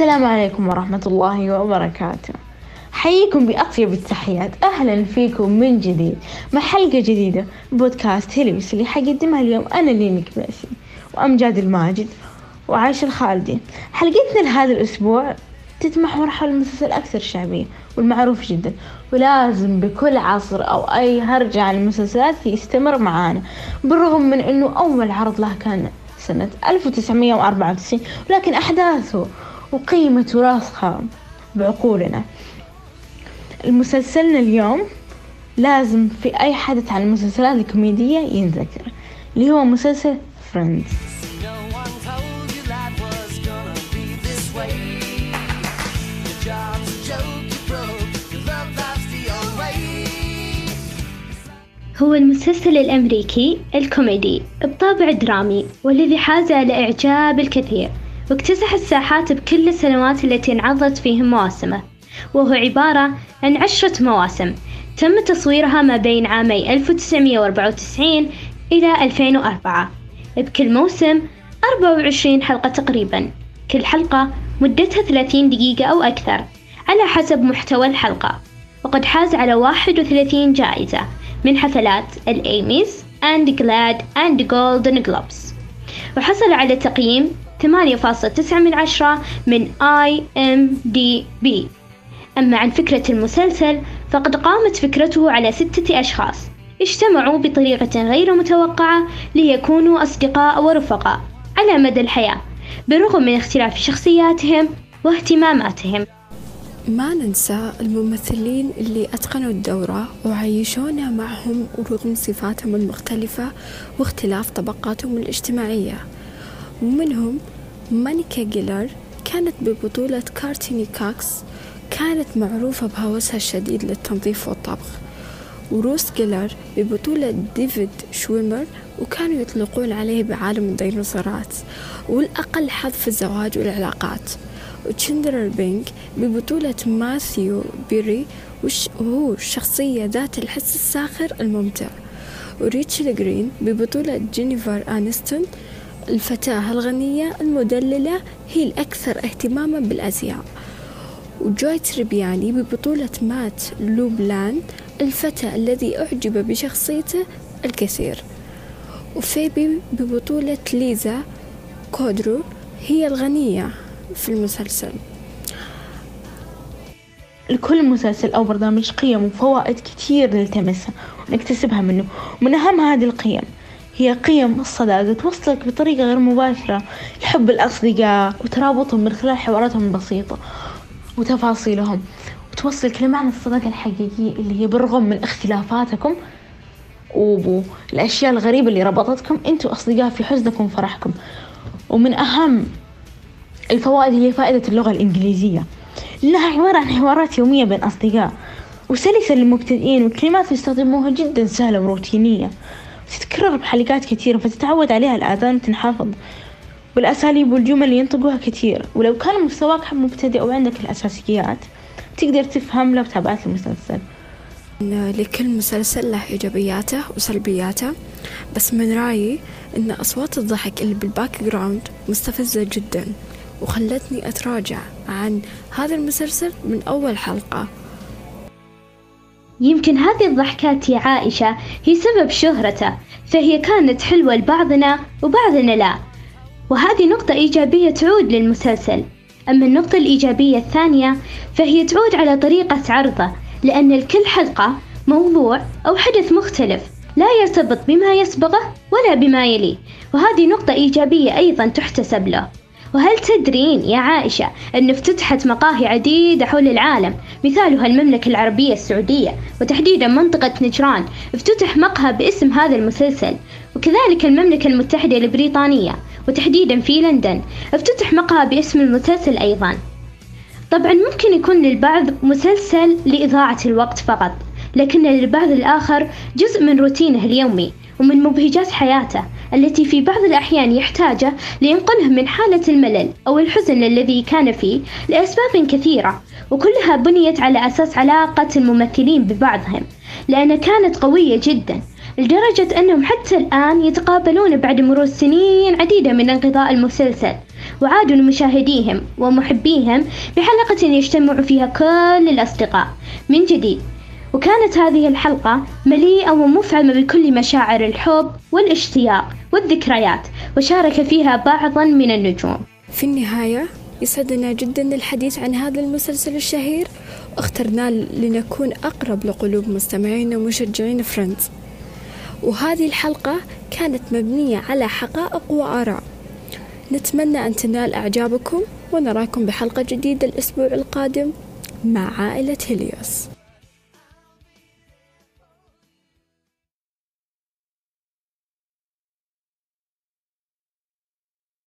السلام عليكم ورحمة الله وبركاته. حييكم بأطيب التحيات. أهلا فيكم من جديد. مع حلقة جديدة بودكاست هيليوس اللي حقدمها اليوم أنا لين كباسي وأمجاد الماجد وعايشة الخالدي حلقتنا لهذا الأسبوع تتمحور حول المسلسل الأكثر شعبية والمعروف جدا. ولازم بكل عصر أو أي هرجة عن المسلسلات يستمر معانا. بالرغم من أنه أول عرض له كان سنة 1994 ولكن أحداثه وقيمته راسخة بعقولنا. المسلسلنا اليوم لازم في أي حدث عن المسلسلات الكوميدية ينذكر اللي هو مسلسل فريندز. هو المسلسل الأمريكي الكوميدي بطابع درامي والذي حاز على إعجاب الكثير. واكتسح الساحات بكل السنوات التي انعرضت فيهم مواسمه وهو عبارة عن عشرة مواسم. تم تصويرها ما بين عامي 1994 إلى 2004 بكل موسم 24 حلقة تقريبا. كل حلقة مدتها 30 دقيقة أو أكثر على حسب محتوى الحلقة. وقد حاز على 31 جائزة من حفلات ال Emmys and GLAAD and Golden Globes وحصل على تقييم 8.9 من عشرة من IMDb أما عن فكرة المسلسل فقد قامت فكرته على ستة أشخاص. اجتمعوا بطريقة غير متوقعة ليكونوا أصدقاء ورفقاء على مدى الحياة بالرغم من اختلاف شخصياتهم واهتماماتهم. ما ننسى الممثلين اللي أتقنوا الدور وعيشونا معهم رغم صفاتهم المختلفة واختلاف طبقاتهم الاجتماعية. ومنهم مونيكا جيلر كانت ببطولة كورتني كوكس كانت معروفة بهوسها الشديد للتنظيف والطبخ. وروس جيلر ببطولة ديفيد شويمر وكانوا يطلقون عليه بعالم الديناصورات والأقل حظ في الزواج والعلاقات. وتشاندلر بينج ببطولة ماثيو بيري وهو شخصية ذات الحس الساخر الممتع. وريتشل جرين ببطولة جينيفر أنيستون الفتاة الغنية المدللة هي الأكثر اهتماما بالأزياء. وجوي تريبياني ببطولة مات لوبلان الفتى الذي أعجب بشخصيته الكثير. وفيبي ببطولة ليزا كودرو هي الغنية في المسلسل. لكل مسلسل أو برنامج قيم وفوائد كتير نلتمسها ونكتسبها منه. ومن أهم هذه القيم هي قيم الصداقة توصلك بطريقة غير مباشرة لحب الأصدقاء وترابطهم من خلال حواراتهم البسيطة وتفاصيلهم وتوصلك لمعنى الصداقة الحقيقية اللي هي بالرغم من اختلافاتكم والأشياء الغريبة اللي ربطتكم أنتوا أصدقاء في حزنكم وفرحكم. ومن أهم الفوائد هي فائدة اللغة الإنجليزية لأنها عبارة عن حوارات يومية بين أصدقاء وسلسة للمبتدئين والكلمات اللي يستخدموها جدا سهلة وروتينية. وتتكرر بحلقات كثيرة فتتعود عليها الآذان وتنحفظ والأساليب والجمل اللي ينطقوها كثير. ولو كان مستواك مبتدئ وعندك الأساسيات تقدر تفهم لو تابعت المسلسل لكل مسلسل له إيجابياته وسلبياته بس من رأيي إن أصوات الضحك اللي بال background مستفزة جدا وخلتني أتراجع عن هذا المسلسل من أول حلقة. يمكن هذه الضحكات يا عائشة هي سبب شهرته فهي كانت حلوة لبعضنا وبعضنا لا. وهذه نقطة إيجابية تعود للمسلسل. أما النقطة الإيجابية الثانية فهي تعود على طريقة عرضه لأن لكل حلقة موضوع أو حدث مختلف لا يرتبط بما يسبقه ولا بما يليه. وهذه نقطة إيجابية أيضا تحتسب له. وهل تدرين يا عائشة أن افتتحت مقاهي عديدة حول العالم؟ مثالها المملكة العربية السعودية وتحديدا منطقة نجران افتتح مقهى باسم هذا المسلسل. وكذلك المملكة المتحدة البريطانية وتحديدا في لندن افتتح مقهى باسم المسلسل أيضا. طبعا ممكن يكون للبعض مسلسل لإضاعة الوقت فقط لكن للبعض الآخر جزء من روتينه اليومي ومن مبهجات حياته. التي في بعض الأحيان يحتاجه لينقله من حالة الملل أو الحزن الذي كان فيه لأسباب كثيرة وكلها بنيت على أساس علاقة الممثلين ببعضهم لأنها كانت قوية جدا لدرجة أنهم حتى الآن يتقابلون بعد مرور سنين عديدة من انقضاء المسلسل وعادوا لمشاهديهم ومحبيهم بحلقة يجتمع فيها كل الأصدقاء من جديد. وكانت هذه الحلقة مليئة ومفعمة بكل مشاعر الحب والاشتياق. والذكريات وشارك فيها بعضا من النجوم. في النهاية يسعدنا جدا الحديث عن هذا المسلسل الشهير. واخترناه لنكون أقرب لقلوب مستمعين ومشجعين فريندز. وهذه الحلقة كانت مبنية على حقائق وآراء. نتمنى أن تنال إعجابكم ونراكم بحلقة جديدة الأسبوع القادم مع عائلة هيليوس.